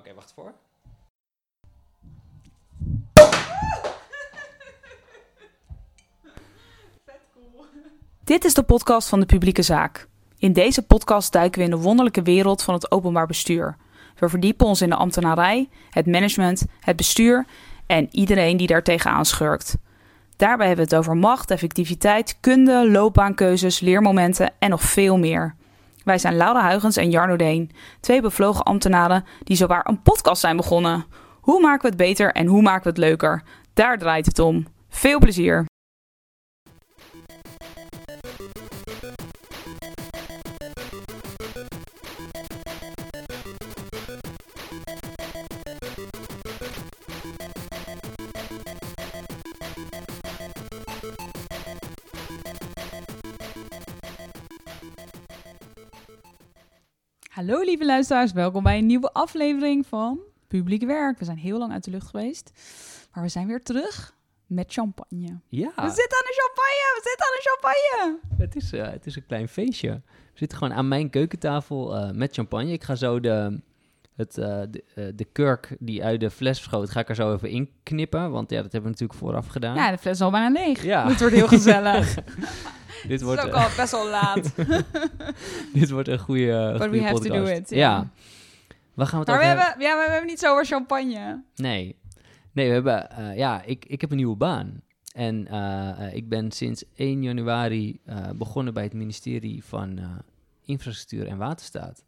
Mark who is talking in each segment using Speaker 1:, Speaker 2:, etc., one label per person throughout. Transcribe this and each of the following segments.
Speaker 1: Oké, wacht voor.
Speaker 2: Dit is de podcast van de publieke zaak. In deze podcast duiken we in de wonderlijke wereld van het openbaar bestuur. We verdiepen ons in de ambtenarij, het management, het bestuur en iedereen die daar tegenaan schurkt. Daarbij hebben we het over macht, effectiviteit, kunde, loopbaankeuzes, leermomenten en nog veel meer. Wij zijn Laura Huygens en Jarno Deen, twee bevlogen ambtenaren die zowaar een podcast zijn begonnen. Hoe maken we het beter en hoe maken we het leuker? Daar draait het om. Veel plezier! Hallo lieve luisteraars, welkom bij een nieuwe aflevering van Publiek Werk. We zijn heel lang uit de lucht geweest, maar we zijn weer terug met champagne.
Speaker 1: Ja,
Speaker 2: We zitten aan de champagne, we zitten aan de champagne.
Speaker 1: het is, eh, het is een klein feestje. We zitten gewoon aan mijn keukentafel eh, met champagne. Ik ga zo de, het, eh, de, de kurk die uit de fles verschoot, ga ik er zo even in knippen. Want ja, dat hebben we natuurlijk vooraf gedaan.
Speaker 2: Ja, de fles is al bijna leeg.
Speaker 1: Ja.
Speaker 2: Het wordt heel gezellig.
Speaker 1: dit,
Speaker 2: Het
Speaker 1: wordt,
Speaker 2: is ook
Speaker 1: eh,
Speaker 2: al best wel laat.
Speaker 1: dit wordt een goede,
Speaker 2: But we have to
Speaker 1: podcast.
Speaker 2: do it.
Speaker 1: Ja. Waar gaan we het
Speaker 2: Maar we hebben, ja, maar we hebben niet zo over champagne.
Speaker 1: Nee. Nee, we hebben... eh, ja, ik, ik heb een nieuwe baan. En eh, eh, ik ben sinds 1 januari begonnen bij het ministerie van Infrastructuur en Waterstaat.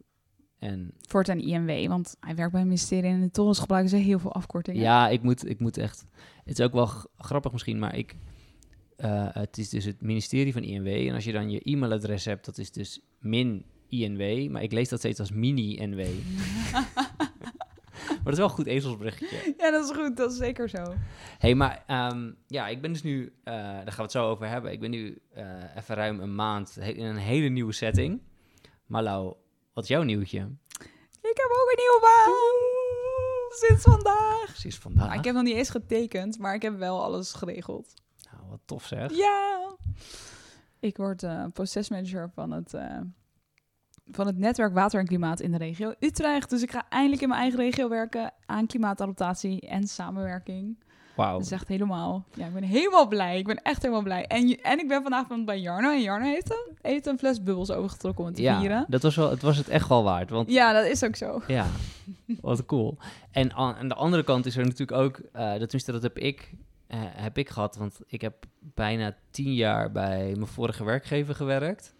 Speaker 1: En
Speaker 2: Voortaan INW, want hij werkt bij het ministerie en in de torens gebruiken ze heel veel afkortingen.
Speaker 1: ja, ik moet, ik moet echt... Het is ook wel grappig misschien, maar ik... eh, het is dus het ministerie van INW. En als je dan je e-mailadres hebt, dat is dus min INW. Maar ik lees dat steeds als mini-NW. maar dat is wel een goed ezelsbruggetje.
Speaker 2: Ja, dat is goed, dat is zeker zo.
Speaker 1: hey, maar ehm, ja, ik ben dus nu, eh, daar gaan we het zo over hebben. Ik ben nu eh, even ruim een maand in een hele nieuwe setting. Maar Lau, wat is jouw nieuwtje?
Speaker 2: Ik heb ook een nieuwe baan. Sinds vandaag.
Speaker 1: Precies vandaag.
Speaker 2: Maar ik heb nog niet eens getekend, maar ik heb wel alles geregeld.
Speaker 1: Nou, wat tof zeg.
Speaker 2: Ja! Ik word eh, procesmanager van het, eh, van het netwerk Water en Klimaat in de regio Utrecht. Dus ik ga eindelijk in mijn eigen regio werken aan klimaatadaptatie en samenwerking.
Speaker 1: Wauw.
Speaker 2: Dat is echt helemaal... Ja, ik ben helemaal blij. Ik ben echt helemaal blij. En, en ik ben vanavond bij Jarno. En Jarno heeft een, heeft een fles bubbels overgetrokken om het te
Speaker 1: Ja,
Speaker 2: vieren.
Speaker 1: dat was, wel, het was het echt wel waard. Want
Speaker 2: Ja, dat is ook zo.
Speaker 1: Ja, wat cool. En aan, aan de andere kant is er natuurlijk ook, eh, dat, tenminste dat heb ik, heb ik gehad, want ik heb bijna tien jaar bij mijn vorige werkgever gewerkt.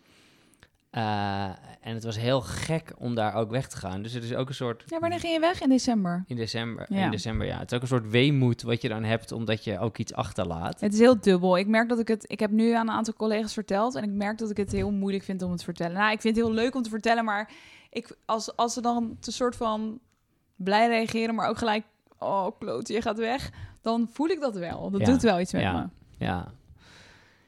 Speaker 1: Eh, en het was heel gek om daar ook weg te gaan. Dus het is ook een soort...
Speaker 2: Ja, wanneer ging je weg? In december.
Speaker 1: In december,
Speaker 2: Ja.
Speaker 1: in december, ja. Het is ook een soort weemoed wat je dan hebt, omdat je ook iets achterlaat.
Speaker 2: Het is heel dubbel. Ik merk dat ik het. Ik heb nu aan een aantal collega's verteld. En ik merk dat ik het heel moeilijk vind om het te vertellen. Nou, ik vind het heel leuk om te vertellen. Maar ik, als, als ze dan een soort van blij reageren, maar ook gelijk. Oh, klote, je gaat weg. Dan voel ik dat wel. Dat
Speaker 1: Ja.
Speaker 2: doet wel iets met
Speaker 1: Ja.
Speaker 2: me.
Speaker 1: Ja.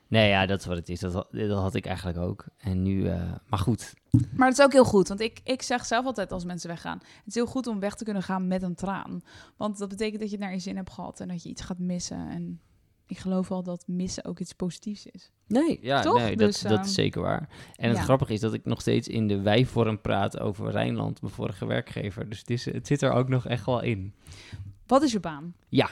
Speaker 1: Nee, ja, dat is wat het is. Dat, had- dat had ik eigenlijk ook. En nu, eh, maar goed.
Speaker 2: Maar het is ook heel goed. Want ik, ik zeg zelf altijd als mensen weggaan. Het is heel goed om weg te kunnen gaan met een traan. Want dat betekent dat je het naar je zin hebt gehad. En dat je iets gaat missen. En ik geloof wel dat missen ook iets positiefs is.
Speaker 1: Nee, ja,
Speaker 2: Toch?
Speaker 1: nee
Speaker 2: Dus,
Speaker 1: dat, dat
Speaker 2: ehm,
Speaker 1: is zeker waar. En het
Speaker 2: ja.
Speaker 1: grappige is dat ik nog steeds in de wij-vorm praat over Rijnland, mijn vorige werkgever. Dus het, is, het zit er ook nog echt wel in.
Speaker 2: Wat is je baan?
Speaker 1: Ja,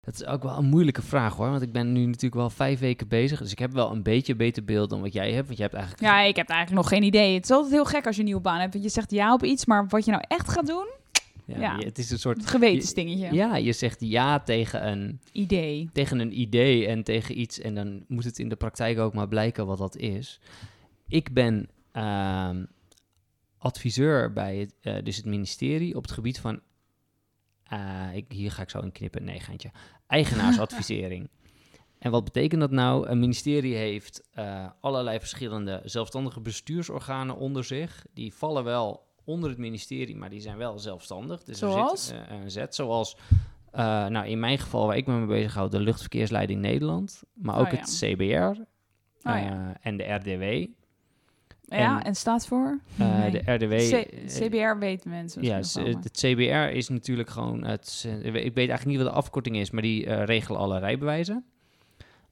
Speaker 1: dat is ook wel een moeilijke vraag hoor. Want ik ben nu natuurlijk wel vijf weken bezig. Dus ik heb wel een beetje beter beeld dan wat jij hebt. Want jij hebt eigenlijk...
Speaker 2: Ja, ik heb eigenlijk nog geen idee. Het is altijd heel gek als je een nieuwe baan hebt. Want je zegt ja op iets, maar wat je nou echt gaat doen,
Speaker 1: Ja,
Speaker 2: ja.
Speaker 1: je- Het is een soort...
Speaker 2: gewetensdingetje.
Speaker 1: Ja, je zegt ja tegen een,
Speaker 2: Idee.
Speaker 1: tegen een idee en tegen iets. En dan moet het in de praktijk ook maar blijken wat dat is. Ik ben ehm, adviseur bij het, eh, dus het ministerie op het gebied van... eh, ik, hier ga ik zo in knippen, nee geintje. Eigenaarsadvisering. en wat betekent dat nou? Een ministerie heeft eh, allerlei verschillende zelfstandige bestuursorganen onder zich. Die vallen wel onder het ministerie, maar die zijn wel zelfstandig. Dus
Speaker 2: Zoals?
Speaker 1: er zit eh, een zet, zoals... eh, nou, in mijn geval, waar ik me mee bezig hou, de Luchtverkeersleiding Nederland. Maar ook
Speaker 2: Oh ja.
Speaker 1: het CBR
Speaker 2: Oh
Speaker 1: eh,
Speaker 2: ja.
Speaker 1: en de RDW.
Speaker 2: Ja,
Speaker 1: en-
Speaker 2: en, staat voor? Nee.
Speaker 1: De RDW...
Speaker 2: C- CBR weet mensen.
Speaker 1: ja, het CBR is natuurlijk gewoon het. Ik weet eigenlijk niet wat de afkorting is, maar die regelen alle rijbewijzen.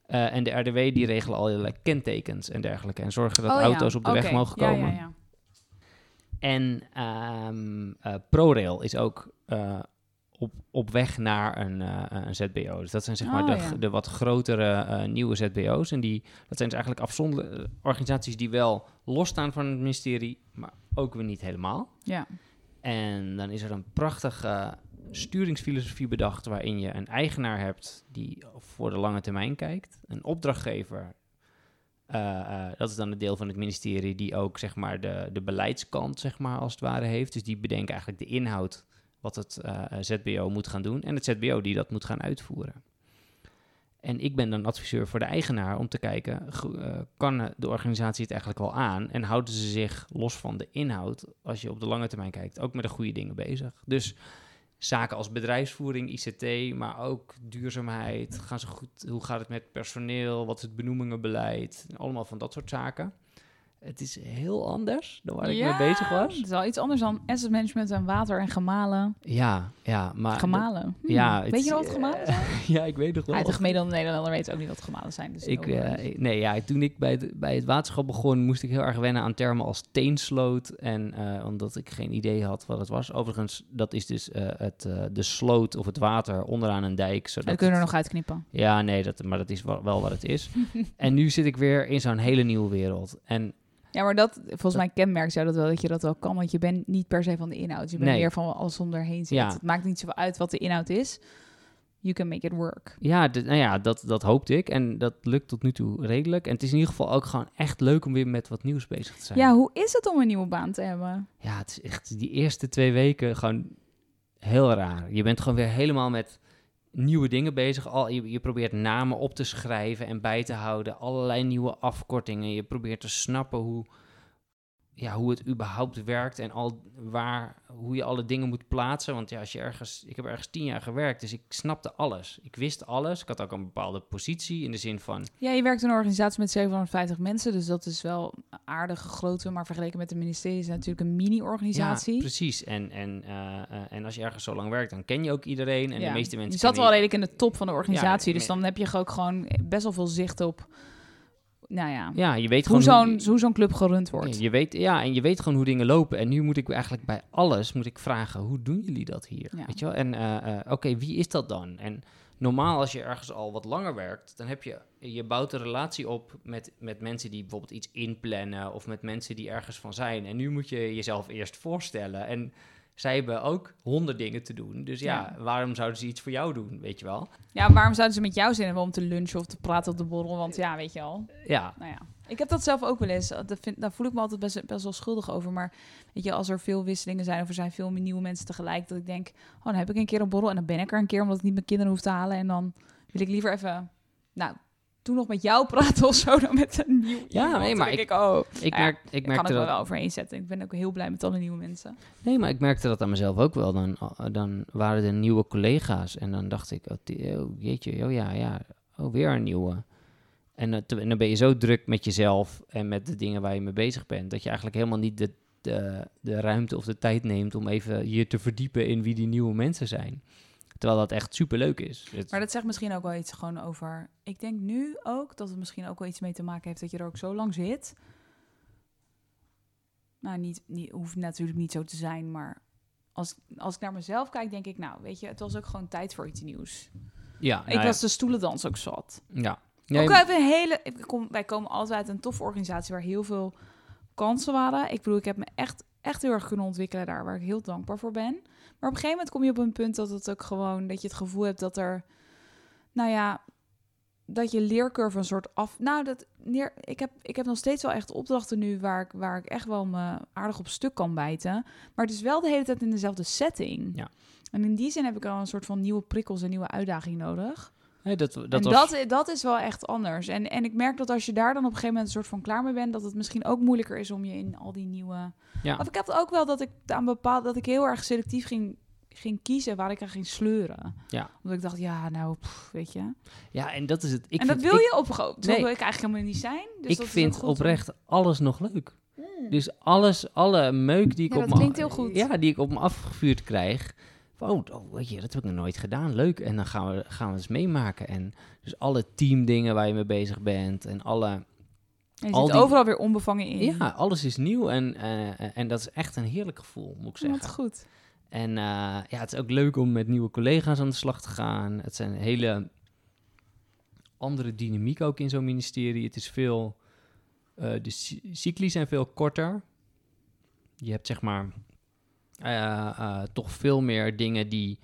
Speaker 1: En de RDW die regelen allerlei kentekens en dergelijke. En zorgen dat.
Speaker 2: Oh ja,
Speaker 1: auto's op de weg mogen komen.
Speaker 2: Ja, ja,
Speaker 1: En ehm, eh, ProRail is ook eh, op, op weg naar een, eh, een ZBO. Dus dat zijn zeg maar
Speaker 2: Oh,
Speaker 1: de,
Speaker 2: ja.
Speaker 1: de wat grotere nieuwe ZBO's. En die, dat zijn dus eigenlijk afzonderlijke organisaties die wel losstaan van het ministerie, maar ook weer niet helemaal.
Speaker 2: Ja.
Speaker 1: En dan is er een prachtige sturingsfilosofie bedacht waarin je een eigenaar hebt die voor de lange termijn kijkt, een opdrachtgever. Eh, eh, dat is dan het deel van het ministerie die ook zeg maar de, de beleidskant zeg maar als het ware heeft. Dus die bedenken eigenlijk de inhoud wat het eh, ZBO moet gaan doen en het ZBO die dat moet gaan uitvoeren. En ik ben dan adviseur voor de eigenaar om te kijken, kan de organisatie het eigenlijk wel aan en houden ze zich los van de inhoud, als je op de lange termijn kijkt, ook met de goede dingen bezig. Dus zaken als bedrijfsvoering, ICT, maar ook duurzaamheid, gaan ze goed, hoe gaat het met personeel, wat is het benoemingenbeleid, allemaal van dat soort zaken. Het is heel anders dan waar ik mee bezig was.
Speaker 2: Het is wel iets anders dan asset management en water en gemalen.
Speaker 1: Ja, ja, maar...
Speaker 2: gemalen. Hm.
Speaker 1: ja,
Speaker 2: weet je wat gemalen
Speaker 1: eh,
Speaker 2: zijn?
Speaker 1: ja, ik weet nog wel.
Speaker 2: Uit de gemiddelde Nederlander weet ook niet wat gemalen zijn. Dus
Speaker 1: Ik, ik- nee, ja, toen ik bij het, bij het waterschap begon, moest ik heel erg wennen aan termen als teensloot. En eh, omdat ik geen idee had wat het was. Overigens, dat is dus het, de sloot of het water onderaan een dijk. Zodat
Speaker 2: dat kunnen we er nog uitknippen.
Speaker 1: Ja, nee, dat, maar dat is wel, wel wat het is. en nu zit ik weer in zo'n hele nieuwe wereld. En
Speaker 2: Ja, maar dat, volgens mij kenmerkt jou dat wel, dat je dat wel kan. Want je bent niet per se van de inhoud. Je bent
Speaker 1: Nee.
Speaker 2: meer van alles om erheen zit.
Speaker 1: Ja.
Speaker 2: Het maakt niet zoveel uit wat de inhoud is. You can make it work.
Speaker 1: ja, nou ja dat, dat hoopte ik. En dat lukt tot nu toe redelijk. En het is in ieder geval ook gewoon echt leuk om weer met wat nieuws bezig te zijn.
Speaker 2: Ja, hoe is het om een nieuwe baan te hebben?
Speaker 1: Ja, het is echt die eerste twee weken gewoon heel raar. Je bent gewoon weer helemaal met nieuwe dingen bezig. Al, je, je probeert namen op te schrijven en bij te houden. Allerlei nieuwe afkortingen. Je probeert te snappen hoe, ja, hoe het überhaupt werkt en al waar, hoe je alle dingen moet plaatsen. Want ja, als je ergens, ik heb ergens tien jaar gewerkt, dus ik snapte alles. Ik wist alles. Ik had ook een bepaalde positie in de zin van,
Speaker 2: Ja, je werkt in een organisatie met 750 mensen. Dus dat is wel een aardige grootte. Maar vergeleken met de ministerie is het natuurlijk een mini-organisatie.
Speaker 1: ja, precies. En, en, eh, eh, en als je ergens zo lang werkt, dan ken je ook iedereen. En
Speaker 2: Ja.
Speaker 1: de meeste mensen
Speaker 2: Je zat wel redelijk in de top van de organisatie.
Speaker 1: Ja,
Speaker 2: dus dan heb je ook gewoon best wel veel zicht op... Nou ja,
Speaker 1: Ja, je weet
Speaker 2: hoe zo'n hoe zo'n club gerund wordt.
Speaker 1: Je weet, ja, en je weet gewoon hoe dingen lopen. En nu moet ik eigenlijk bij alles moet ik vragen: hoe doen jullie dat hier?
Speaker 2: Ja.
Speaker 1: Weet je wel? En eh, eh, oké, wie is dat dan? En normaal, als je ergens al wat langer werkt, dan heb je je bouwt een relatie op met, met mensen die bijvoorbeeld iets inplannen of met mensen die ergens van zijn. En nu moet je jezelf eerst voorstellen. En zij hebben ook honderd dingen te doen. Dus ja, waarom zouden ze iets voor jou doen? Weet je wel?
Speaker 2: Ja, waarom zouden ze met jou zin hebben om te lunchen of te praten op de borrel? Want ja, weet je al.
Speaker 1: Ja,
Speaker 2: Nou ja, ik heb dat zelf ook wel eens. Dat vind, daar voel ik me altijd best, best wel schuldig over. Maar weet je, als er veel wisselingen zijn of er zijn veel nieuwe mensen tegelijk, dat ik denk, oh, dan heb ik een keer een borrel en dan ben ik er een keer omdat ik niet mijn kinderen hoef te halen. En dan wil ik liever even, nou, toen nog met jou praten of zo dan met een nieuw
Speaker 1: Ja,
Speaker 2: iemand.
Speaker 1: nee, maar
Speaker 2: denk
Speaker 1: ik-
Speaker 2: ik, oh,
Speaker 1: ik,
Speaker 2: Ja,
Speaker 1: merk, ik
Speaker 2: ik kan
Speaker 1: dat.
Speaker 2: wel overeen zetten. Ik ben ook heel blij met alle nieuwe mensen.
Speaker 1: Nee, maar ik merkte dat aan mezelf ook wel. Dan, dan waren er nieuwe collega's en dan dacht ik, oh, die- oh, jeetje, oh ja, ja, oh, weer een nieuwe. En, dat- en dan ben je zo druk met jezelf en met de dingen waar je mee bezig bent, dat je eigenlijk helemaal niet de, de, de ruimte of de tijd neemt om even je te verdiepen in wie die nieuwe mensen zijn. Terwijl dat echt superleuk is. Het-
Speaker 2: Maar dat zegt misschien ook wel iets gewoon over... Ik denk nu ook dat het misschien ook wel iets mee te maken heeft... dat je er ook zo lang zit. Nou, niet, niet, hoeft natuurlijk niet zo te zijn, maar... Als, als ik naar mezelf kijk, denk ik... Nou, weet je, het was ook gewoon tijd voor iets nieuws.
Speaker 1: ja,
Speaker 2: ik
Speaker 1: nou
Speaker 2: was de stoelendans ook zat.
Speaker 1: ja.
Speaker 2: ook even een hele... Ik kom, wij komen altijd uit een toffe organisatie... waar heel veel kansen waren. Ik bedoel, ik heb me echt, echt heel erg kunnen ontwikkelen daar... waar ik heel dankbaar voor ben. Maar op een gegeven moment kom je op een punt dat het ook gewoon... dat je het gevoel hebt dat er... Nou ja, dat je leercurve een soort af... Nou, dat, neer, ik, heb, ik heb nog steeds wel echt opdrachten nu... waar ik, waar ik echt wel me aardig op stuk kan bijten. Maar het is wel de hele tijd in dezelfde setting.
Speaker 1: Ja.
Speaker 2: En in die zin heb ik al een soort van nieuwe prikkels en nieuwe uitdaging nodig.
Speaker 1: Nee, dat, dat
Speaker 2: en
Speaker 1: was...
Speaker 2: dat, dat is wel echt anders. En, en ik merk dat als je daar dan op een gegeven moment een soort van klaar mee bent... dat het misschien ook moeilijker is om je in al die nieuwe...
Speaker 1: ja.
Speaker 2: Of ik heb ook wel dat ik aan bepaald dat ik heel erg selectief ging, ging kiezen waar ik aan ging sleuren.
Speaker 1: Ja.
Speaker 2: Omdat ik dacht, ja, nou, pff, weet je.
Speaker 1: ja, en dat is het. Ik
Speaker 2: en dat
Speaker 1: vind-
Speaker 2: wil
Speaker 1: ik-
Speaker 2: je. Dat
Speaker 1: Nee.
Speaker 2: wil ik eigenlijk helemaal niet zijn. Dus
Speaker 1: ik
Speaker 2: dat
Speaker 1: vind oprecht alles nog leuk. Dus alles, alle meuk die ik
Speaker 2: Ja,
Speaker 1: op
Speaker 2: dat
Speaker 1: me,
Speaker 2: klinkt heel goed.
Speaker 1: Ja, die ik op me afgevuurd krijg. Van, Oh, oh, weet je, dat heb ik nog nooit gedaan. Leuk. En dan gaan we, gaan we eens meemaken. En dus alle teamdingen waar je mee bezig bent. En alle
Speaker 2: Je
Speaker 1: al
Speaker 2: zit
Speaker 1: die-
Speaker 2: overal weer onbevangen in.
Speaker 1: Ja, alles is nieuw en, eh, en dat is echt een heerlijk gevoel, moet ik zeggen.
Speaker 2: Wat goed.
Speaker 1: En eh, ja, het is ook leuk om met nieuwe collega's aan de slag te gaan. Het zijn hele andere dynamiek ook in zo'n ministerie. Het is veel, eh, de cy- cycli zijn veel korter. Je hebt zeg maar eh, eh, toch veel meer dingen die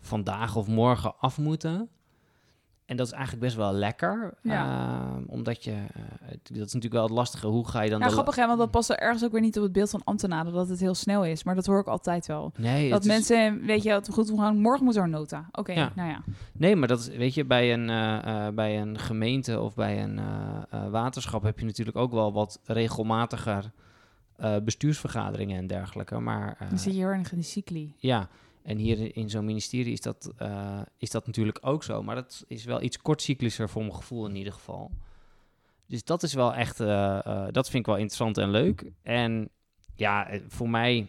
Speaker 1: vandaag of morgen af moeten. En dat is eigenlijk best wel lekker.
Speaker 2: Ja.
Speaker 1: eh, omdat je, het- dat is natuurlijk wel het lastige. Hoe ga je dan...
Speaker 2: Ja, grappig hè, want dat past er ergens ook weer niet op het beeld van ambtenaren, dat het heel snel is. Maar dat hoor ik altijd wel.
Speaker 1: Nee,
Speaker 2: dat
Speaker 1: het is-
Speaker 2: mensen, weet je, wat goed gaan, morgen moet er een nota. Oké,
Speaker 1: Ja.
Speaker 2: nou ja.
Speaker 1: Nee, maar dat is, weet je, bij een, bij een gemeente of bij een waterschap heb je natuurlijk ook wel wat regelmatiger eh, bestuursvergaderingen en dergelijke. Maar eh,
Speaker 2: Dan zit je heel erg in de cycli.
Speaker 1: ja, en hier in zo'n ministerie is dat, eh, is dat natuurlijk ook zo. Maar dat is wel iets kortcyclischer voor mijn gevoel in ieder geval. Dus dat is wel echt, eh, eh, dat vind ik wel interessant en leuk. En ja, eh, voor mij,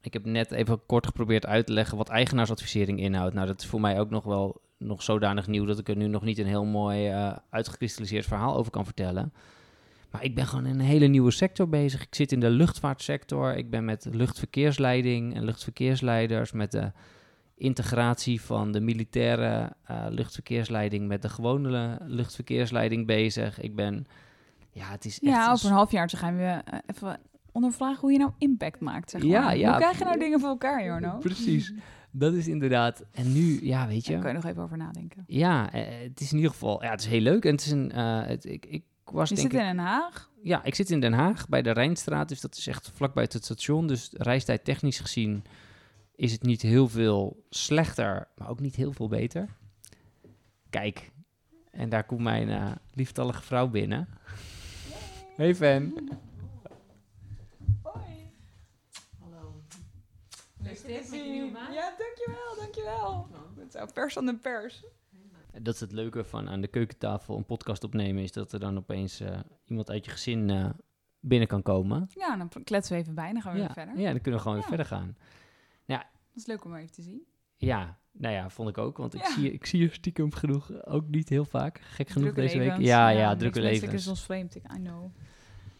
Speaker 1: ik heb net even kort geprobeerd uit te leggen wat eigenaarsadvisering inhoudt. Nou, dat is voor mij ook nog wel nog zodanig nieuw dat ik er nu nog niet een heel mooi eh, uitgekristalliseerd verhaal over kan vertellen. Maar ik ben gewoon in een hele nieuwe sector bezig. Ik zit in de luchtvaartsector. Ik ben met luchtverkeersleiding en luchtverkeersleiders, met de integratie van de militaire eh, luchtverkeersleiding met de gewone luchtverkeersleiding bezig. Ik ben, ja, het is echt...
Speaker 2: Ja, over een half jaar gaan we eh, even ondervragen hoe je nou impact maakt. Zeg
Speaker 1: Ja,
Speaker 2: maar.
Speaker 1: ja.
Speaker 2: Hoe krijg je nou dingen voor elkaar, Jorno?
Speaker 1: Precies. Dat is inderdaad. En nu, ja, weet je.
Speaker 2: Daar kan je nog even over nadenken.
Speaker 1: Ja, eh, het is in ieder geval, ja, het is heel leuk. En het is een, het, ik, ik was
Speaker 2: Je
Speaker 1: denk
Speaker 2: zit
Speaker 1: ik,
Speaker 2: in Den Haag.
Speaker 1: ja, ik zit in Den Haag bij de Rijnstraat, dus dat is echt vlakbij het station. Dus reistijd technisch gezien is het niet heel veel slechter, maar ook niet heel veel beter. Kijk, en daar komt mijn eh, lieftallige vrouw binnen. Hey fan.
Speaker 2: Hoi.
Speaker 3: Hallo.
Speaker 2: Ja, dankjewel, dankjewel. Het is pers aan de pers.
Speaker 1: Dat is het leuke van aan de keukentafel een podcast opnemen, is dat er dan opeens eh, iemand uit je gezin eh, binnen kan komen.
Speaker 2: Ja, dan kletsen we even bij, dan gaan we
Speaker 1: ja,
Speaker 2: weer verder.
Speaker 1: ja, dan kunnen we gewoon
Speaker 2: Ja.
Speaker 1: weer verder gaan.
Speaker 2: Dat is leuk om even te zien.
Speaker 1: Ja, nou ja, vond ik ook. Want ik,
Speaker 2: Ja.
Speaker 1: zie, ik zie je stiekem genoeg ook niet heel vaak. Gek genoeg
Speaker 2: Drukke
Speaker 1: deze week. Ja, ja, drukke levens.
Speaker 2: is ons vreemd, ik I know.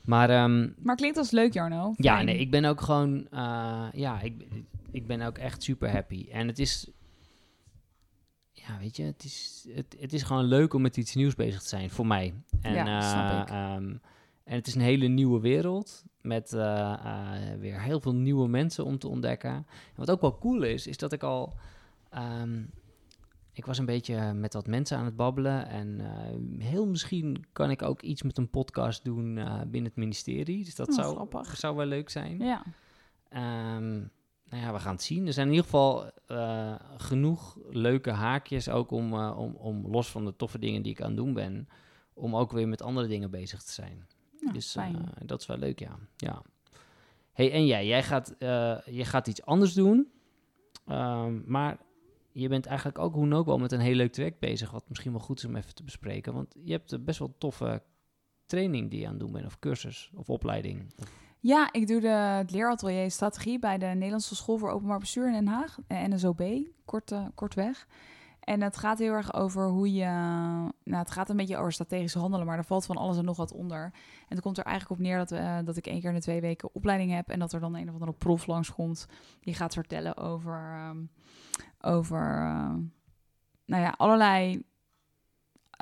Speaker 1: Maar ehm,
Speaker 2: Maar klinkt als leuk, Jarno.
Speaker 1: ja, nee, ik ben ook gewoon... eh, ja, ik, ik ben ook echt super happy. En het is... Weet je, het is, het, het is gewoon leuk om met iets nieuws bezig te zijn, voor mij. En,
Speaker 2: Ja,
Speaker 1: eh,
Speaker 2: snap ik.
Speaker 1: ehm, en het is een hele nieuwe wereld met eh, eh, weer heel veel nieuwe mensen om te ontdekken. En wat ook wel cool is, is dat ik al... ehm, ik was een beetje met wat mensen aan het babbelen. En heel misschien kan ik ook iets met een podcast doen binnen het ministerie. Dus dat
Speaker 2: Oh,
Speaker 1: zou,
Speaker 2: grappig.
Speaker 1: zou wel leuk zijn.
Speaker 2: Ja.
Speaker 1: Ehm, nou ja, we gaan het zien. Er zijn in ieder geval eh, genoeg leuke haakjes ook om, eh, om, om los van de toffe dingen die ik aan het doen ben, om ook weer met andere dingen bezig te zijn.
Speaker 2: Ja,
Speaker 1: dus eh, dat is wel leuk, ja. ja. hey, en jij, jij gaat, je gaat iets anders doen, Ehm, maar je bent eigenlijk ook hoe dan ook wel met een heel leuk traject bezig, wat misschien wel goed is om even te bespreken. Want je hebt best wel toffe training die je aan het doen bent, of cursus, of opleiding. Of-
Speaker 2: Ja, ik doe de, het leeratelier strategie bij de Nederlandse School voor Openbaar Bestuur in Den Haag, NSOB, kort, eh, kortweg. En het gaat heel erg over hoe je. Nou, het gaat een beetje over strategisch handelen, maar er valt van alles en nog wat onder. En het komt er eigenlijk op neer dat, eh, dat ik één keer in de twee weken opleiding heb. En dat er dan een of andere prof langskomt. Die gaat vertellen over. ehm, over eh, nou ja, allerlei.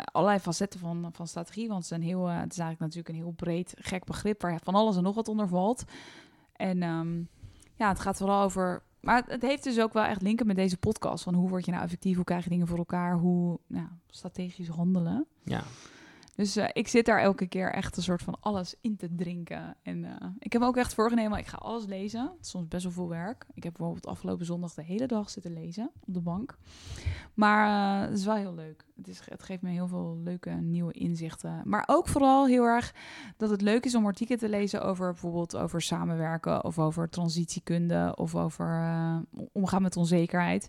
Speaker 2: Allerlei facetten van, van strategie. Want het is, een heel, eh, het is eigenlijk natuurlijk een heel breed, gek begrip waar van alles en nog wat onder valt. En ehm, ja, het gaat vooral over. Maar het heeft dus ook wel echt linken met deze podcast. Van hoe word je nou effectief? Hoe krijg je dingen voor elkaar? Hoe nou, strategisch handelen?
Speaker 1: ja,
Speaker 2: Dus eh, ik zit daar elke keer echt een soort van alles in te drinken. En eh, ik heb ook echt voorgenomen, ik ga alles lezen. Het is soms best wel veel werk. Ik heb bijvoorbeeld afgelopen zondag de hele dag zitten lezen op de bank. Maar eh, het is wel heel leuk. Het, is, het geeft me heel veel leuke nieuwe inzichten. Maar ook vooral heel erg dat het leuk is om artikelen te lezen over bijvoorbeeld over samenwerken of over transitiekunde of over omgaan met onzekerheid.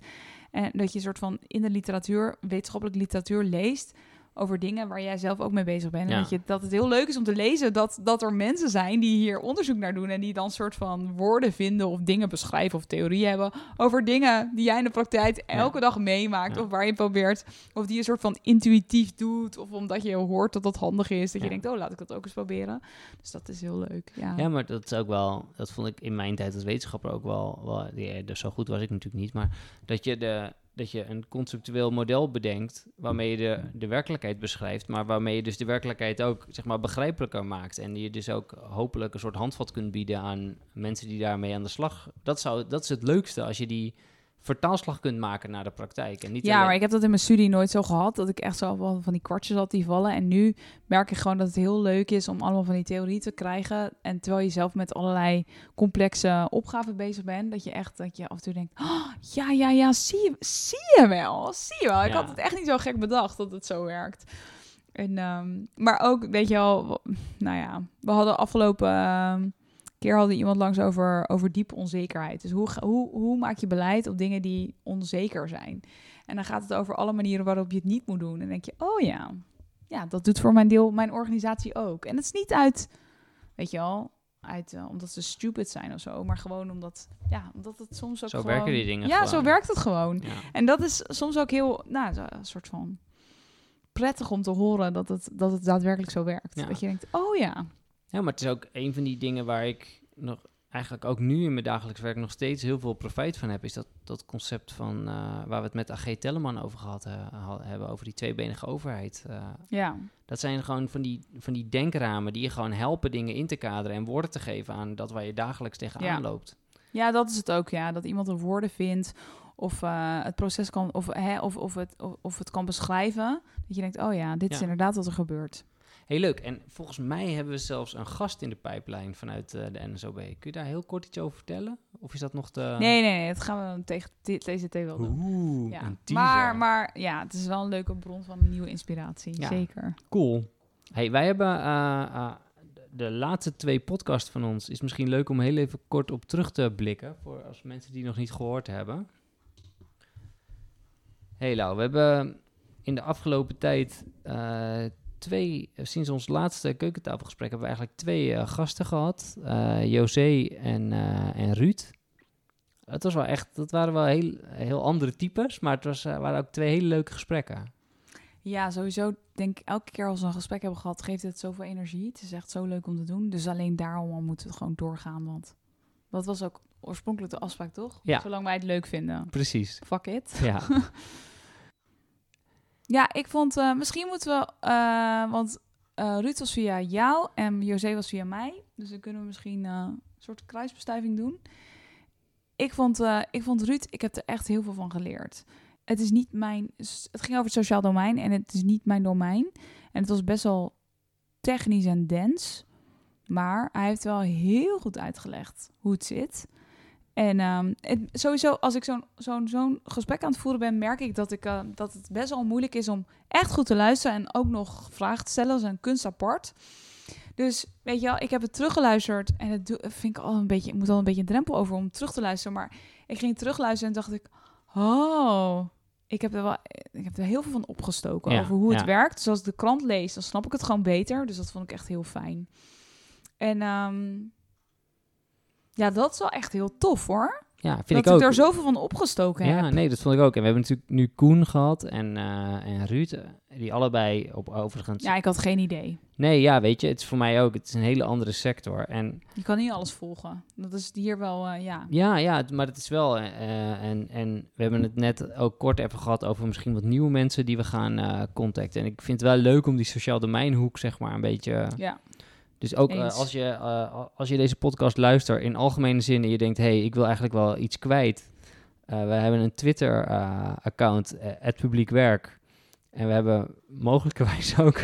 Speaker 2: En dat je een soort van in de literatuur, wetenschappelijke literatuur leest over dingen waar jij zelf ook mee bezig bent. En dat, je, dat het heel leuk is om te lezen dat, dat er mensen zijn die hier onderzoek naar doen en die dan soort van woorden vinden of dingen beschrijven of theorieën hebben over dingen die jij in de praktijk elke dag meemaakt of waar je probeert of die je soort van intuïtief doet of omdat je hoort dat dat handig is, dat je denkt, oh laat ik dat ook eens proberen. Dus dat is heel leuk. Ja,
Speaker 1: Ja, maar dat is ook wel, dat vond ik in mijn tijd als wetenschapper ook wel, wel ja, dus zo goed was ik natuurlijk niet, maar dat je, de, dat je een conceptueel model bedenkt waarmee je de, de werkelijkheid beschrijft, maar waarmee je dus de werkelijkheid ook zeg maar begrijpelijker maakt en je dus ook hopelijk een soort handvat kunt bieden aan mensen die daarmee aan de slag. Dat, zou, dat is het leukste als je die vertaalslag kunt maken naar de praktijk. En niet
Speaker 2: Ja,
Speaker 1: alleen-
Speaker 2: maar ik heb dat in mijn studie nooit zo gehad. Dat ik echt zo van die kwartjes had die vallen. En nu merk ik gewoon dat het heel leuk is om allemaal van die theorie te krijgen. En terwijl je zelf met allerlei complexe opgaven bezig bent. Dat je echt, dat je af en toe denkt, "Oh, ja, ja, ja, zie je, zie je wel. Zie je wel. Ik
Speaker 1: Ja.
Speaker 2: had het echt niet zo gek bedacht dat het zo werkt. En, ehm, maar ook, weet je wel, nou ja, we hadden afgelopen ehm, keer hadden iemand langs over, over diepe onzekerheid. Dus hoe, hoe, hoe maak je beleid op dingen die onzeker zijn? En dan gaat het over alle manieren waarop je het niet moet doen. En dan denk je, oh ja, ja, dat doet voor mijn deel mijn organisatie ook. En het is niet uit, weet je wel, uit, eh, omdat ze stupid zijn of zo, maar gewoon omdat, ja, omdat het soms ook
Speaker 1: Zo
Speaker 2: gewoon...
Speaker 1: werken die dingen
Speaker 2: Ja, zo werkt het gewoon.
Speaker 1: Ja.
Speaker 2: En dat is soms ook heel, nou, een soort van prettig om te horen dat het, dat het daadwerkelijk zo werkt.
Speaker 1: Ja.
Speaker 2: Dat je denkt, oh ja,
Speaker 1: Ja, maar het is ook een van die dingen waar ik nog eigenlijk ook nu in mijn dagelijks werk nog steeds heel veel profijt van heb, is dat, dat concept van eh, waar we het met AG Telleman over gehad eh, hebben, over die tweebenige overheid. eh,
Speaker 2: ja.
Speaker 1: dat zijn gewoon van die, van die denkramen die je gewoon helpen dingen in te kaderen en woorden te geven aan dat waar je dagelijks tegenaan
Speaker 2: Ja.
Speaker 1: loopt.
Speaker 2: Ja, dat is het ook, ja. Dat iemand de woorden vindt of het proces kan, of, hè, of, of, het, of, of het kan beschrijven. Dat je denkt, oh ja, dit is inderdaad wat er gebeurt.
Speaker 1: Heel leuk. En volgens mij hebben we zelfs een gast in de pijplijn vanuit eh, de NSOB. Kun je daar heel kort iets over vertellen? Of is dat nog de...
Speaker 2: Nee, nee, nee, dat gaan we tegen TCT wel doen.
Speaker 1: Oeh,
Speaker 2: Ja. Maar, maar ja, het is wel een leuke bron van nieuwe inspiratie,
Speaker 1: Ja.
Speaker 2: zeker.
Speaker 1: Cool. Hey, wij hebben eh, eh, de- laatste twee podcasts van ons. Is misschien leuk om heel even kort op terug te blikken. Voor als mensen die nog niet gehoord hebben. Hey Lau, we hebben in de afgelopen tijd twee, sinds ons laatste keukentafelgesprek, hebben we eigenlijk twee eh, gasten gehad. eh José en, eh, en Ruud. Het was wel echt, dat waren wel heel, heel andere types, maar het was, eh, waren ook twee hele leuke gesprekken.
Speaker 2: Ja, sowieso denk ik elke keer als we een gesprek hebben gehad, geeft het zoveel energie. Het is echt zo leuk om te doen. Dus alleen daarom al moeten we gewoon doorgaan, want dat was ook oorspronkelijk de afspraak, toch?
Speaker 1: Ja.
Speaker 2: Zolang wij het leuk vinden.
Speaker 1: Precies.
Speaker 2: Fuck it.
Speaker 1: Ja.
Speaker 2: Ja, ik vond, eh, misschien moeten we, eh, want eh Ruud was via jou en José was via mij. Dus dan kunnen we misschien een soort kruisbestuiving doen. Ik vond, ik vond Ruud, ik heb er echt heel veel van geleerd. Het is niet mijn, het ging over het sociaal domein en het is niet mijn domein. En het was best wel technisch en dens. Maar hij heeft wel heel goed uitgelegd hoe het zit. En ehm, het, sowieso, als ik zo'n zo'n zo'n gesprek aan het voeren ben, merk ik dat, ik eh, dat het best wel moeilijk is om echt goed te luisteren en ook nog vragen te stellen. Dat is een kunst apart. Dus weet je wel, ik heb het teruggeluisterd en het vind ik al een beetje, ik moet al een beetje een drempel over om terug te luisteren. Maar ik ging terugluisteren en dacht ik, oh, ik heb er wel, ik heb er heel veel van opgestoken
Speaker 1: Ja,
Speaker 2: over hoe het werkt. Dus als ik de krant lees, dan snap ik het gewoon beter. Dus dat vond ik echt heel fijn. En ehm, ja, dat is wel echt heel tof hoor.
Speaker 1: Ja, vind
Speaker 2: dat
Speaker 1: ik
Speaker 2: ik,
Speaker 1: ook.
Speaker 2: er zoveel van opgestoken
Speaker 1: ja,
Speaker 2: heb.
Speaker 1: nee, dat vond ik ook. En we hebben natuurlijk nu Koen gehad en, eh, en Ruud, eh, die allebei op overigens...
Speaker 2: Ja, ik had geen idee.
Speaker 1: Nee, ja, weet je, het is voor mij ook, het is een hele andere sector. En
Speaker 2: Je kan niet alles volgen. Dat is hier wel, eh, ja.
Speaker 1: ja, ja, maar het is wel, en, en we hebben het net ook kort even gehad over misschien wat nieuwe mensen die we gaan contacten. En ik vind het wel leuk om die sociaal domeinhoek, zeg maar, een beetje...
Speaker 2: Ja,
Speaker 1: Dus ook eh, als, je, eh, als je deze podcast luistert in algemene zin en je denkt, hé, hey, ik wil eigenlijk wel iets kwijt. Eh, we hebben een Twitter-account, het publiek werk. En we hebben mogelijkerwijs ook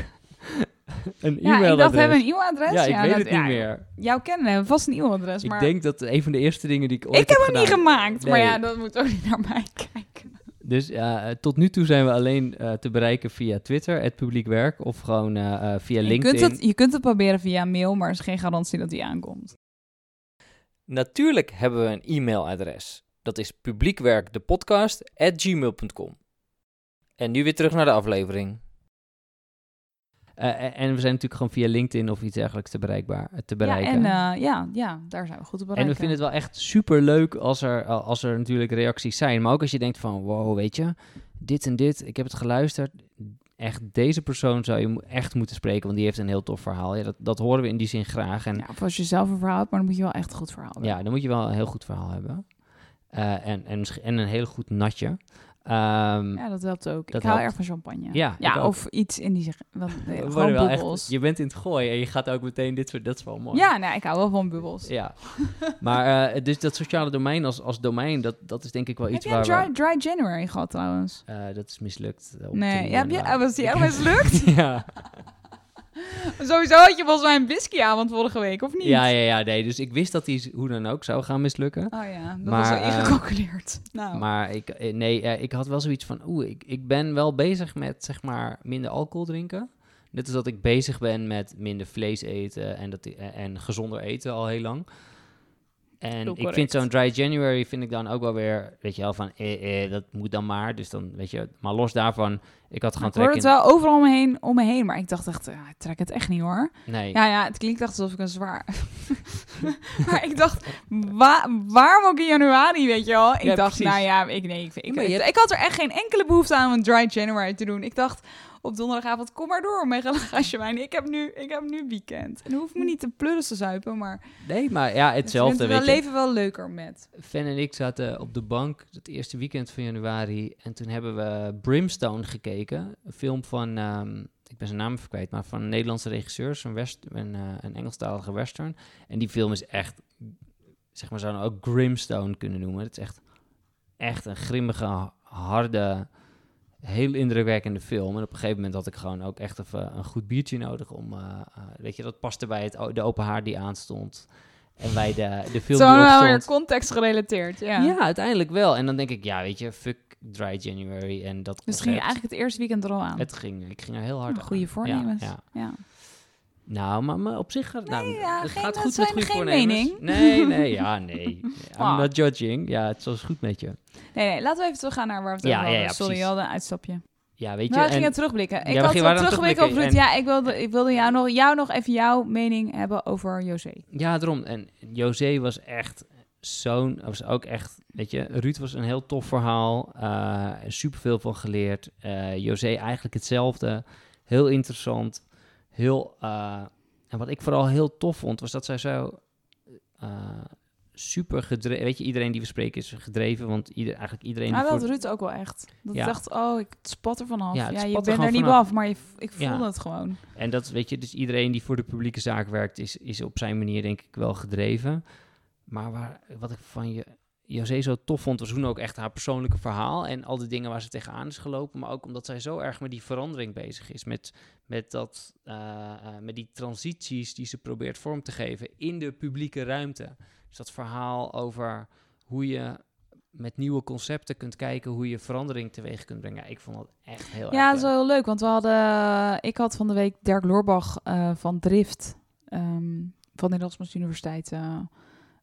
Speaker 1: een
Speaker 2: ja
Speaker 1: e-mailadres.
Speaker 2: ik dacht, hebben een e-mailadres?
Speaker 1: Ja, ik weet
Speaker 2: dat-
Speaker 1: het niet
Speaker 2: ja,
Speaker 1: meer.
Speaker 2: Jouw kennen hebben vast een e-mailadres,
Speaker 1: Ik
Speaker 2: maar
Speaker 1: denk dat een van de eerste dingen die ik ooit
Speaker 2: ik heb hem niet
Speaker 1: gedaan-
Speaker 2: gemaakt. Maar ja, dat moet ook niet naar mij kijken.
Speaker 1: Dus ja, eh, tot nu toe zijn we alleen eh, te bereiken via Twitter, het publiek werk, of gewoon eh, eh, via
Speaker 2: Je
Speaker 1: LinkedIn.
Speaker 2: kunt, het, je kunt het proberen via mail, maar er is geen garantie dat die aankomt.
Speaker 3: Natuurlijk hebben we een e-mailadres. Dat is publiekwerkdepodcast@gmail.com. En nu weer terug naar de aflevering.
Speaker 1: Eh, en we zijn natuurlijk gewoon via LinkedIn of iets dergelijks te, bereikbaar, te
Speaker 2: Ja,
Speaker 1: bereiken.
Speaker 2: en eh, ja, ja, daar zijn we goed op bereiken.
Speaker 1: En we vinden het wel echt super leuk als er, als er natuurlijk reacties zijn. Maar ook als je denkt van, wow, weet je, dit en dit, ik heb het geluisterd. Echt, deze persoon zou je echt moeten spreken, want die heeft een heel tof verhaal. Ja, dat, dat horen we in die zin graag. En
Speaker 2: Ja, of als je zelf een verhaal hebt, maar dan moet je wel echt een goed verhaal hebben.
Speaker 1: ja, dan moet je wel een heel goed verhaal hebben. Eh, en, en, en een heel goed natje. Ehm,
Speaker 2: Ja, dat helpt ook.
Speaker 1: Dat
Speaker 2: ik hou
Speaker 1: helpt.
Speaker 2: erg van champagne.
Speaker 1: Ja,
Speaker 2: ja
Speaker 1: ook.
Speaker 2: of iets in die. Want, nee,
Speaker 1: we wel
Speaker 2: bubbels.
Speaker 1: echt, je bent in het gooien en je gaat ook meteen dit soort, dat is wel mooi.
Speaker 2: Ja, nou, ik hou wel van bubbels.
Speaker 1: Ja, maar eh, dus dat sociale domein als, als domein, dat, dat is denk ik wel
Speaker 2: Heb
Speaker 1: iets
Speaker 2: je een
Speaker 1: waar
Speaker 2: dry, dry January gehad trouwens?
Speaker 1: we... eh, dat is mislukt.
Speaker 2: Nee, ja, heb je,
Speaker 1: inderdaad.
Speaker 2: was die echt mislukt?
Speaker 1: ja.
Speaker 2: Sowieso had je volgens mij een whiskyavond vorige week, of niet?
Speaker 1: ja, ja, ja, nee. Dus ik wist dat die hoe dan ook zou gaan mislukken.
Speaker 2: Oh ja, dat
Speaker 1: Maar,
Speaker 2: was wel
Speaker 1: eh,
Speaker 2: ingecalculeerd. nou,
Speaker 1: Maar ik, eh, nee, eh, ik had wel zoiets van, oeh, ik, ik ben wel bezig met, zeg maar, minder alcohol drinken. Net als dat ik bezig ben met minder vlees eten en, dat, en gezonder eten al heel lang. En ik
Speaker 2: correct.
Speaker 1: vind zo'n dry January vind ik dan ook wel weer, weet je wel, van eh, eh, dat moet dan maar. Dus dan, weet je, maar los daarvan, ik had gewoon
Speaker 2: ik hoorde
Speaker 1: trek
Speaker 2: het
Speaker 1: in...
Speaker 2: wel overal om me heen, om me heen, maar ik dacht echt, ja, ik trek het echt niet hoor.
Speaker 1: Nee,
Speaker 2: Ja, ja, het klinkt echt alsof ik een zwaar... maar ik dacht, wa waarom ook in januari, weet je wel? Ik
Speaker 1: Ja,
Speaker 2: dacht,
Speaker 1: precies.
Speaker 2: nou ja, ik, nee, ik, ik,
Speaker 1: je
Speaker 2: ik, had er echt geen enkele behoefte aan om een dry January te doen. Ik dacht op donderdagavond, kom maar door met een glasje wijn. Ik heb nu, ik heb nu weekend. En dan hoef ik me niet te pleuren te zuipen, maar
Speaker 1: nee, maar ja, hetzelfde,
Speaker 2: ik vind
Speaker 1: weet
Speaker 2: het
Speaker 1: je.
Speaker 2: leven wel leuker met.
Speaker 1: Fan en ik zaten op de bank het eerste weekend van januari. En toen hebben we Brimstone gekeken. Een film van, ehm, ik ben zijn naam even kwijt, maar van een Nederlandse regisseur. Een, west, een, eh, een Engelstalige western. En die film is echt, zeg maar, zouden we ook Grimstone kunnen noemen. Het is echt, echt een grimmige, harde, heel indrukwekkende film. En op een gegeven moment had ik gewoon ook echt even een goed biertje nodig om, eh, eh, weet je, dat paste bij het, de open haard die aanstond. En bij de, de film
Speaker 2: Zo
Speaker 1: die
Speaker 2: wel
Speaker 1: opstond.
Speaker 2: weer context gerelateerd, ja.
Speaker 1: Ja. uiteindelijk wel. En dan denk ik, ja, weet je, fuck Dry January en dat
Speaker 2: Dus ging je eigenlijk het eerste weekend er al aan.
Speaker 1: Het ging, ik ging er heel hard
Speaker 2: Nou, goede
Speaker 1: aan.
Speaker 2: voornemens.
Speaker 1: Ja, ja.
Speaker 2: ja.
Speaker 1: Nou, maar, maar op zich gaat nou,
Speaker 2: ja,
Speaker 1: het
Speaker 2: geen-
Speaker 1: gaat
Speaker 2: dat
Speaker 1: goed met goede
Speaker 2: geen
Speaker 1: voornemens.
Speaker 2: mening.
Speaker 1: Nee, nee, ja, nee. I'm not judging. Ja, het is goed met je.
Speaker 2: Nee, nee, laten we even teruggaan naar waar we het
Speaker 1: Ja,
Speaker 2: over hadden.
Speaker 1: ja,
Speaker 2: Sorry, je had een uitstapje.
Speaker 1: Ja, weet je.
Speaker 2: Nou, we
Speaker 1: en-
Speaker 2: gingen terugblikken. Ik had
Speaker 1: het
Speaker 2: teruggeblikken over Ruud.
Speaker 1: terugblikken
Speaker 2: Ja, ik wilde, ik wilde jou, nog, jou nog even jouw mening hebben over José.
Speaker 1: Ja, daarom. En José was echt zo'n... was ook echt... Weet je, Ruud was een heel tof verhaal. eh super veel van geleerd. Eh José eigenlijk hetzelfde. Heel interessant. Heel... eh, en wat ik vooral heel tof vond, was dat zij zo... eh, super gedreven... Weet je, iedereen die we spreken is gedreven. Want ieder, eigenlijk iedereen...
Speaker 2: Maar
Speaker 1: die
Speaker 2: dat
Speaker 1: voor-
Speaker 2: Ruud ook wel echt. Dat
Speaker 1: Ja.
Speaker 2: ik dacht, oh, ik spat er vanaf.
Speaker 1: Ja,
Speaker 2: Ja, je
Speaker 1: er
Speaker 2: bent er niet
Speaker 1: vanaf.
Speaker 2: af, maar je, ik
Speaker 1: Ja.
Speaker 2: voelde het gewoon.
Speaker 1: En dat weet je, dus iedereen die voor de publieke zaak werkt, is, is op zijn manier denk ik wel gedreven. Maar waar, wat ik van je, José zo tof vond, was toen ook echt haar persoonlijke verhaal. En al die dingen waar ze tegenaan is gelopen. Maar ook omdat zij zo erg met die verandering bezig is. Met, met, dat, eh, eh, met die transities die ze probeert vorm te geven in de publieke ruimte. Dus dat verhaal over hoe je met nieuwe concepten kunt kijken, hoe je verandering teweeg kunt brengen. Ja, ik vond dat echt heel
Speaker 2: Ja,
Speaker 1: erg
Speaker 2: dat is wel heel leuk. Want we hadden... Ik had van de week Dirk Loorbach eh, van Drift... ehm, van de Erasmus Universiteit... eh,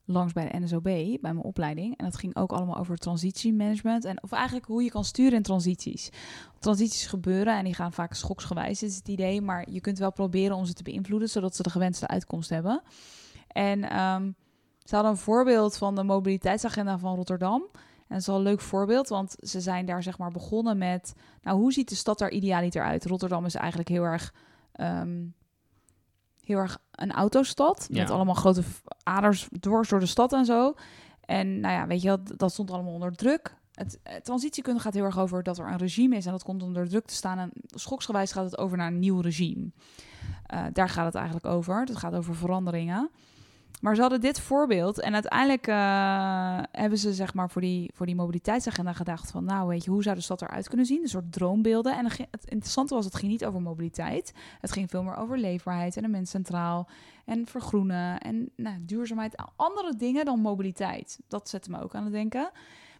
Speaker 2: langs bij de NSOB, bij mijn opleiding. En dat ging ook allemaal over transitiemanagement. En, of eigenlijk hoe je kan sturen in transities. Transities gebeuren en die gaan vaak schoksgewijs, is het idee. Maar je kunt wel proberen om ze te beïnvloeden, zodat ze de gewenste uitkomst hebben. En ehm, ze hadden een voorbeeld van de mobiliteitsagenda van Rotterdam. En dat is wel een leuk voorbeeld, want ze zijn daar zeg maar begonnen met... Nou, hoe ziet de stad er idealiter uit? Rotterdam is eigenlijk heel erg... ehm, heel erg een autostad. Met
Speaker 1: Ja.
Speaker 2: allemaal grote aders dwars door de stad en zo. En nou ja, weet je, dat, dat stond allemaal onder druk. Het eh, transitiekunde gaat heel erg over dat er een regime is en dat komt onder druk te staan. En schoksgewijs gaat het over naar een nieuw regime. Eh, daar gaat het eigenlijk over. Het gaat over veranderingen. Maar ze hadden dit voorbeeld en uiteindelijk eh, hebben ze zeg maar voor die, voor die mobiliteitsagenda gedacht van, nou weet je, hoe zou de stad eruit kunnen zien? Een soort droombeelden. En het interessante was, het ging niet over mobiliteit. Het ging veel meer over leefbaarheid en een mens centraal en vergroenen en nou, duurzaamheid. Andere dingen dan mobiliteit. Dat zette me ook aan het denken.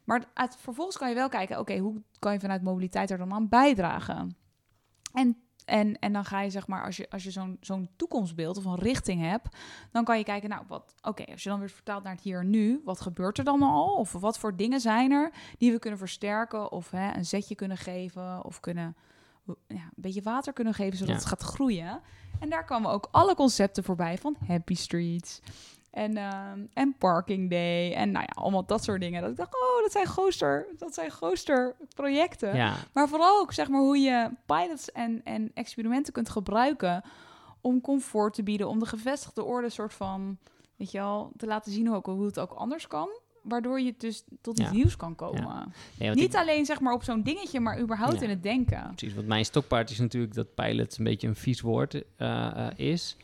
Speaker 2: Maar vervolgens kan je wel kijken, oké, hoe kan je vanuit mobiliteit er dan aan bijdragen? En, en, en dan ga je zeg maar, als je, als je zo'n zo'n toekomstbeeld of een richting hebt, dan kan je kijken, nou, wat, oké, als je dan weer vertaalt naar het hier en nu, wat gebeurt er dan al? Of wat voor dingen zijn er die we kunnen versterken of hè, een zetje kunnen geven of kunnen ja, een beetje water kunnen geven, zodat
Speaker 1: Ja.
Speaker 2: het gaat groeien. En daar kwamen ook alle concepten voorbij van Happy Streets. En, ehm, en Parking Day. En nou ja, allemaal dat soort dingen. Dat ik dacht, oh, dat zijn gooster, dat zijn gooster projecten.
Speaker 1: Ja,
Speaker 2: Maar vooral ook zeg maar hoe je pilots en, en experimenten kunt gebruiken om comfort te bieden, om de gevestigde orde soort van, weet je wel, te laten zien ook hoe het ook anders kan. Waardoor je dus tot iets
Speaker 1: Ja.
Speaker 2: nieuws kan komen.
Speaker 1: nee,
Speaker 2: Niet
Speaker 1: ik-
Speaker 2: alleen zeg maar op zo'n dingetje, maar überhaupt in het denken.
Speaker 1: precies. Want mijn stokpaard is natuurlijk dat pilot een beetje een vies woord eh, eh, is.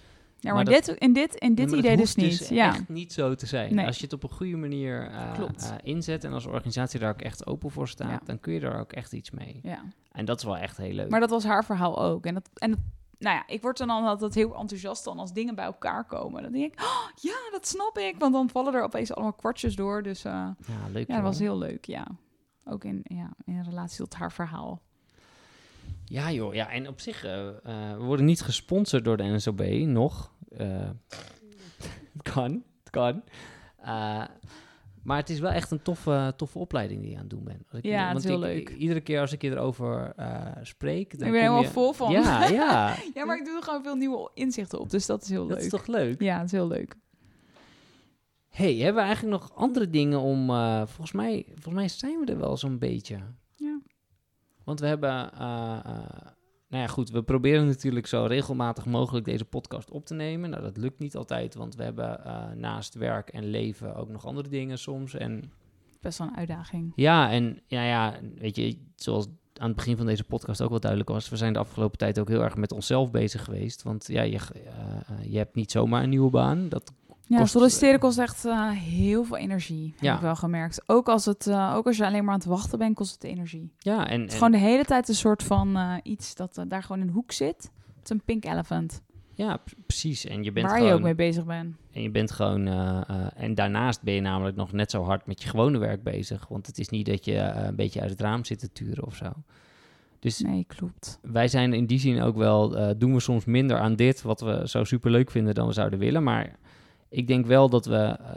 Speaker 2: Ja, maar,
Speaker 1: Maar dat-
Speaker 2: dit, in dit, in dit idee dus
Speaker 1: hoeft
Speaker 2: niet. ja.
Speaker 1: echt niet zo te zijn.
Speaker 2: Nee.
Speaker 1: Als je het op een goede manier eh, eh, inzet en als organisatie daar ook echt open voor staat,
Speaker 2: Ja.
Speaker 1: dan kun je daar ook echt iets mee.
Speaker 2: ja.
Speaker 1: En dat is wel echt heel leuk.
Speaker 2: Maar dat was haar verhaal ook. En, dat, en dat, nou ja, ik word dan altijd heel enthousiast dan als dingen bij elkaar komen. Dan denk ik, oh, ja, dat snap ik. Want dan vallen er opeens allemaal kwartjes door. Dus eh,
Speaker 1: ja, leuk.
Speaker 2: ja, dat was heel leuk, ja. Ook in, ja, in relatie tot haar verhaal.
Speaker 1: Ja joh, ja, en op zich, eh, eh, we worden niet gesponsord door de NSOB, nog. Eh, het kan, het kan. Eh, maar het is wel echt een toffe, toffe opleiding die je aan het doen bent. Als ik,
Speaker 2: Ja, het
Speaker 1: want
Speaker 2: is heel
Speaker 1: ik-
Speaker 2: leuk.
Speaker 1: iedere keer als ik je erover eh, spreek... Dan
Speaker 2: ik ben helemaal
Speaker 1: je-
Speaker 2: vol van.
Speaker 1: Ja, ja.
Speaker 2: ja, maar ik doe er gewoon veel nieuwe inzichten op. Dus dat is heel
Speaker 1: Dat
Speaker 2: leuk.
Speaker 1: is toch leuk?
Speaker 2: Ja, het is heel leuk.
Speaker 1: hey, hebben we eigenlijk nog andere dingen om... eh, volgens, mij, volgens mij zijn we er wel zo'n beetje. Want we hebben... eh, eh, nou ja, goed, we proberen natuurlijk zo regelmatig mogelijk deze podcast op te nemen. Nou, dat lukt niet altijd, want we hebben eh, naast werk en leven ook nog andere dingen soms. En
Speaker 2: Best wel een uitdaging.
Speaker 1: ja, en ja, ja, weet je, zoals aan het begin van deze podcast ook wel duidelijk was, we zijn de afgelopen tijd ook heel erg met onszelf bezig geweest. Want ja, je, je hebt niet zomaar een nieuwe baan. Dat
Speaker 2: Ja,
Speaker 1: Kost-
Speaker 2: solliciteren kost echt eh, heel veel energie. Heb
Speaker 1: Ja.
Speaker 2: ik wel gemerkt. Ook als, het, eh, ook als je alleen maar aan het wachten bent, kost het energie.
Speaker 1: Ja, en,
Speaker 2: Het is
Speaker 1: en-
Speaker 2: gewoon de hele tijd een soort van eh, iets dat eh, daar gewoon in een hoek zit. Het is een pink elephant.
Speaker 1: ja, precies. En je bent
Speaker 2: waar
Speaker 1: gewoon,
Speaker 2: je ook mee bezig bent.
Speaker 1: En je bent gewoon, eh, eh, en daarnaast ben je namelijk nog net zo hard met je gewone werk bezig. Want het is niet dat je eh, een beetje uit het raam zit te turen of zo. Dus
Speaker 2: Nee, klopt.
Speaker 1: wij zijn in die zin ook wel, eh, doen we soms minder aan dit, wat we zo super leuk vinden dan we zouden willen. Maar ik denk wel dat we, eh,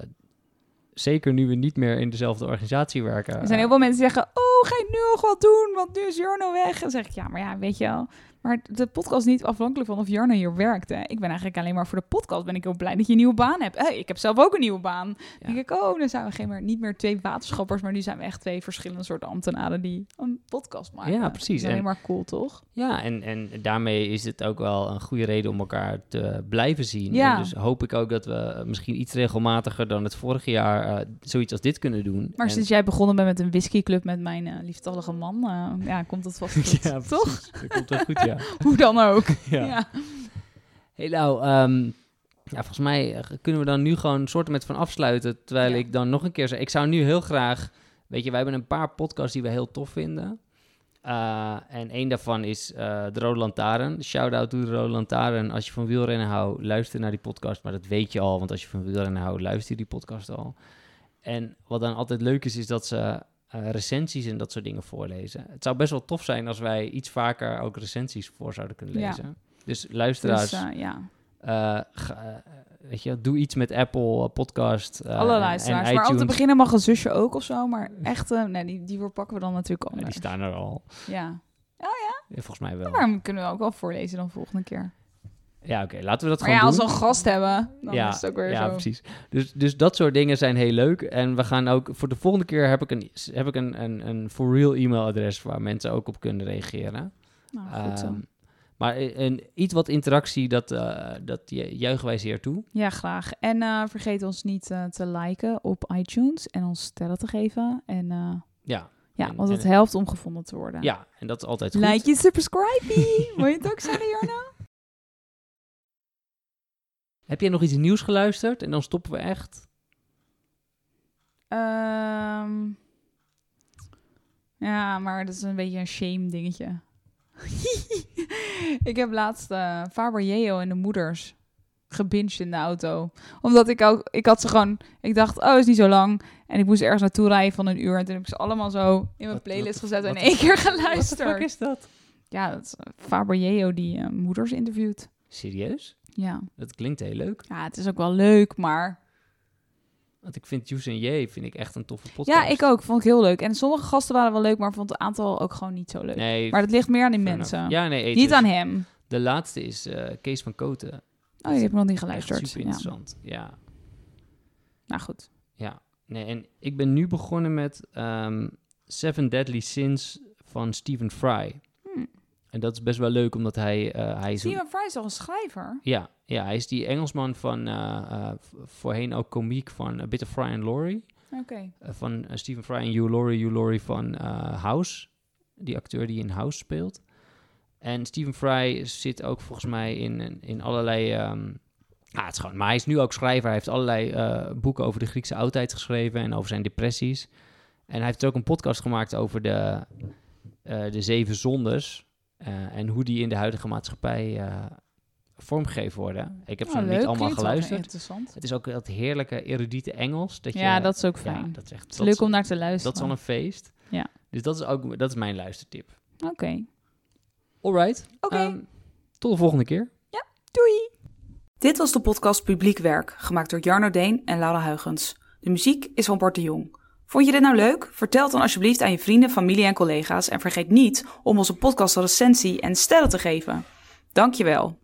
Speaker 1: zeker nu we niet meer in dezelfde organisatie werken.
Speaker 2: Er zijn heel veel mensen die zeggen, oh, ga je nu nog wat doen? Want nu is Jarno weg. En dan zeg ik, ja, maar ja, weet je wel. Maar de podcast is niet afhankelijk van of Jarno hier werkt. Hè. Ik ben eigenlijk alleen maar voor de podcast ben ik heel blij dat je een nieuwe baan hebt. Hey, ik heb zelf ook een nieuwe baan.
Speaker 1: Ja.
Speaker 2: Dan denk ik, oh, dan zijn we geen meer, niet meer twee waterschappers, maar nu zijn we echt twee verschillende soorten ambtenaren die een podcast maken.
Speaker 1: Ja, precies.
Speaker 2: Dat is alleen
Speaker 1: En-
Speaker 2: maar cool, toch?
Speaker 1: Ja, en, en daarmee is het ook wel een goede reden om elkaar te blijven zien.
Speaker 2: Ja.
Speaker 1: En dus hoop ik ook dat we misschien iets regelmatiger dan het vorige jaar eh, zoiets als dit kunnen doen.
Speaker 2: Maar
Speaker 1: En-
Speaker 2: sinds jij begonnen bent met een whiskyclub met mijn eh, lieftallige man, eh, ja, komt dat vast goed.
Speaker 1: ja,
Speaker 2: toch?
Speaker 1: Dat komt wel goed, ja.
Speaker 2: Hoe dan ook.
Speaker 1: ja.
Speaker 2: Ja.
Speaker 1: Hey, nou, ehm, ja, volgens mij kunnen we dan nu gewoon een soort met van afsluiten. Terwijl
Speaker 2: Ja.
Speaker 1: ik dan nog een keer zeg, ik zou nu heel graag, weet je, wij hebben een paar podcasts die we heel tof vinden. Eh, en één daarvan is eh, de Rode Lantaarn. Shout-out to de Rode Lantaarn. Als je van wielrennen houdt, luister naar die podcast. Maar dat weet je al, want als je van wielrennen houdt, luister je die podcast al. En wat dan altijd leuk is, is dat ze eh, recensies en dat soort dingen voorlezen. Het zou best wel tof zijn als wij iets vaker ook recensies voor zouden kunnen
Speaker 2: Ja.
Speaker 1: lezen. Dus luisteraars,
Speaker 2: Dus eh, ja,
Speaker 1: eh, ga- weet je, doe iets met Apple Podcast.
Speaker 2: alle
Speaker 1: en
Speaker 2: luisteraars. Maar om te beginnen mag een zusje ook of zo. Maar echt, nee, die, die verpakken we dan natuurlijk
Speaker 1: Ja, die staan er al.
Speaker 2: Ja.
Speaker 1: Ja, volgens mij wel.
Speaker 2: Maar kunnen we ook wel voorlezen dan volgende keer.
Speaker 1: Ja, oké, laten we dat
Speaker 2: Maar ja,
Speaker 1: gewoon
Speaker 2: als we
Speaker 1: doen.
Speaker 2: een gast hebben, dan
Speaker 1: ja,
Speaker 2: is het ook weer
Speaker 1: ja,
Speaker 2: zo.
Speaker 1: precies. Dus, dus dat soort dingen zijn heel leuk. En we gaan ook, voor de volgende keer heb ik een, heb ik een, een, een for real e-mailadres waar mensen ook op kunnen reageren.
Speaker 2: Nou, goed zo.
Speaker 1: Ehm, maar een, iets wat interactie, dat, eh, dat ju- juichen wij zeer toe.
Speaker 2: Ja, graag. En eh, vergeet ons niet eh, te liken op iTunes en ons sterren te geven. En
Speaker 1: Ja,
Speaker 2: ja,
Speaker 1: En-
Speaker 2: want het helpt om gevonden te worden.
Speaker 1: ja en dat is altijd goed.
Speaker 2: Like je, subscribe. Wil je het ook zeggen, Jarno?
Speaker 1: Heb jij nog iets nieuws geluisterd? En dan stoppen we echt.
Speaker 2: Ehm, ja, maar dat is een beetje een shame dingetje. ik heb laatst eh Faber Yeo en de moeders gebinged in de auto. Omdat ik ook, ik had ze gewoon, ik dacht, oh, is niet zo lang. En ik moest ergens naartoe rijden van een uur. En toen heb ik ze allemaal zo in mijn
Speaker 1: Wat-
Speaker 2: playlist
Speaker 1: wat-
Speaker 2: gezet en in
Speaker 1: wat-
Speaker 2: één keer
Speaker 1: Wat de fuck
Speaker 2: geluisterd.
Speaker 1: is dat?
Speaker 2: Ja, dat is eh, Faber Yeo die eh, moeders interviewt.
Speaker 1: Serieus?
Speaker 2: Ja.
Speaker 1: Dat klinkt heel leuk.
Speaker 2: ja, het is ook wel leuk, maar
Speaker 1: Want ik vind Juice en J vind ik echt een toffe podcast.
Speaker 2: Ja, ik ook. Vond ik heel leuk. En sommige gasten waren wel leuk, maar vond een aantal ook gewoon niet zo leuk.
Speaker 1: Nee,
Speaker 2: Maar dat ligt meer aan die mensen.
Speaker 1: enough. Ja, nee,
Speaker 2: niet aan hem.
Speaker 1: De laatste is eh, Kees van Koten.
Speaker 2: Oh, die heb ik nog niet
Speaker 1: Echt
Speaker 2: geluisterd.
Speaker 1: super interessant. Ja.
Speaker 2: Nou goed.
Speaker 1: ja. Nee, en ik ben nu begonnen met ehm, Seven Deadly Sins van Stephen Fry. En dat is best wel leuk, omdat hij, eh, hij
Speaker 2: Steven Fry is al een schrijver.
Speaker 1: Ja, ja, hij is die Engelsman van eh, eh, voorheen ook komiek van A Bit of Fry and Laurie.
Speaker 2: Oké.
Speaker 1: Van Stephen Fry en Hugh Laurie. Hugh Laurie van House. Die acteur die in House speelt. En Stephen Fry zit ook volgens mij in, in allerlei... ah, het is gewoon, maar hij is nu ook schrijver. Hij heeft allerlei boeken over de Griekse oudheid geschreven en over zijn depressies. En hij heeft ook een podcast gemaakt over de, de zeven zondes. Eh, en hoe die in de huidige maatschappij eh, vormgegeven worden. Ik heb ze
Speaker 2: Oh,
Speaker 1: nog niet allemaal geluisterd.
Speaker 2: interessant.
Speaker 1: Het is ook dat heerlijke, erudite Engels. Dat je,
Speaker 2: Ja, dat is ook
Speaker 1: ja,
Speaker 2: fijn.
Speaker 1: dat is echt dat
Speaker 2: leuk om naar te luisteren.
Speaker 1: dat is al een feest.
Speaker 2: Ja.
Speaker 1: Dus dat is ook dat is mijn luistertip.
Speaker 2: Oké.
Speaker 1: Alright.
Speaker 2: Oké.
Speaker 1: Ehm, tot de volgende keer.
Speaker 2: Doei!
Speaker 4: Dit was de podcast Publiek Werk, gemaakt door Jarno Deen en Laura Huigens. De muziek is van Bart de Jong. Vond je dit nou leuk? Vertel dan alsjeblieft aan je vrienden, familie en collega's en vergeet niet om onze podcast een recensie en sterren te geven. Dankjewel.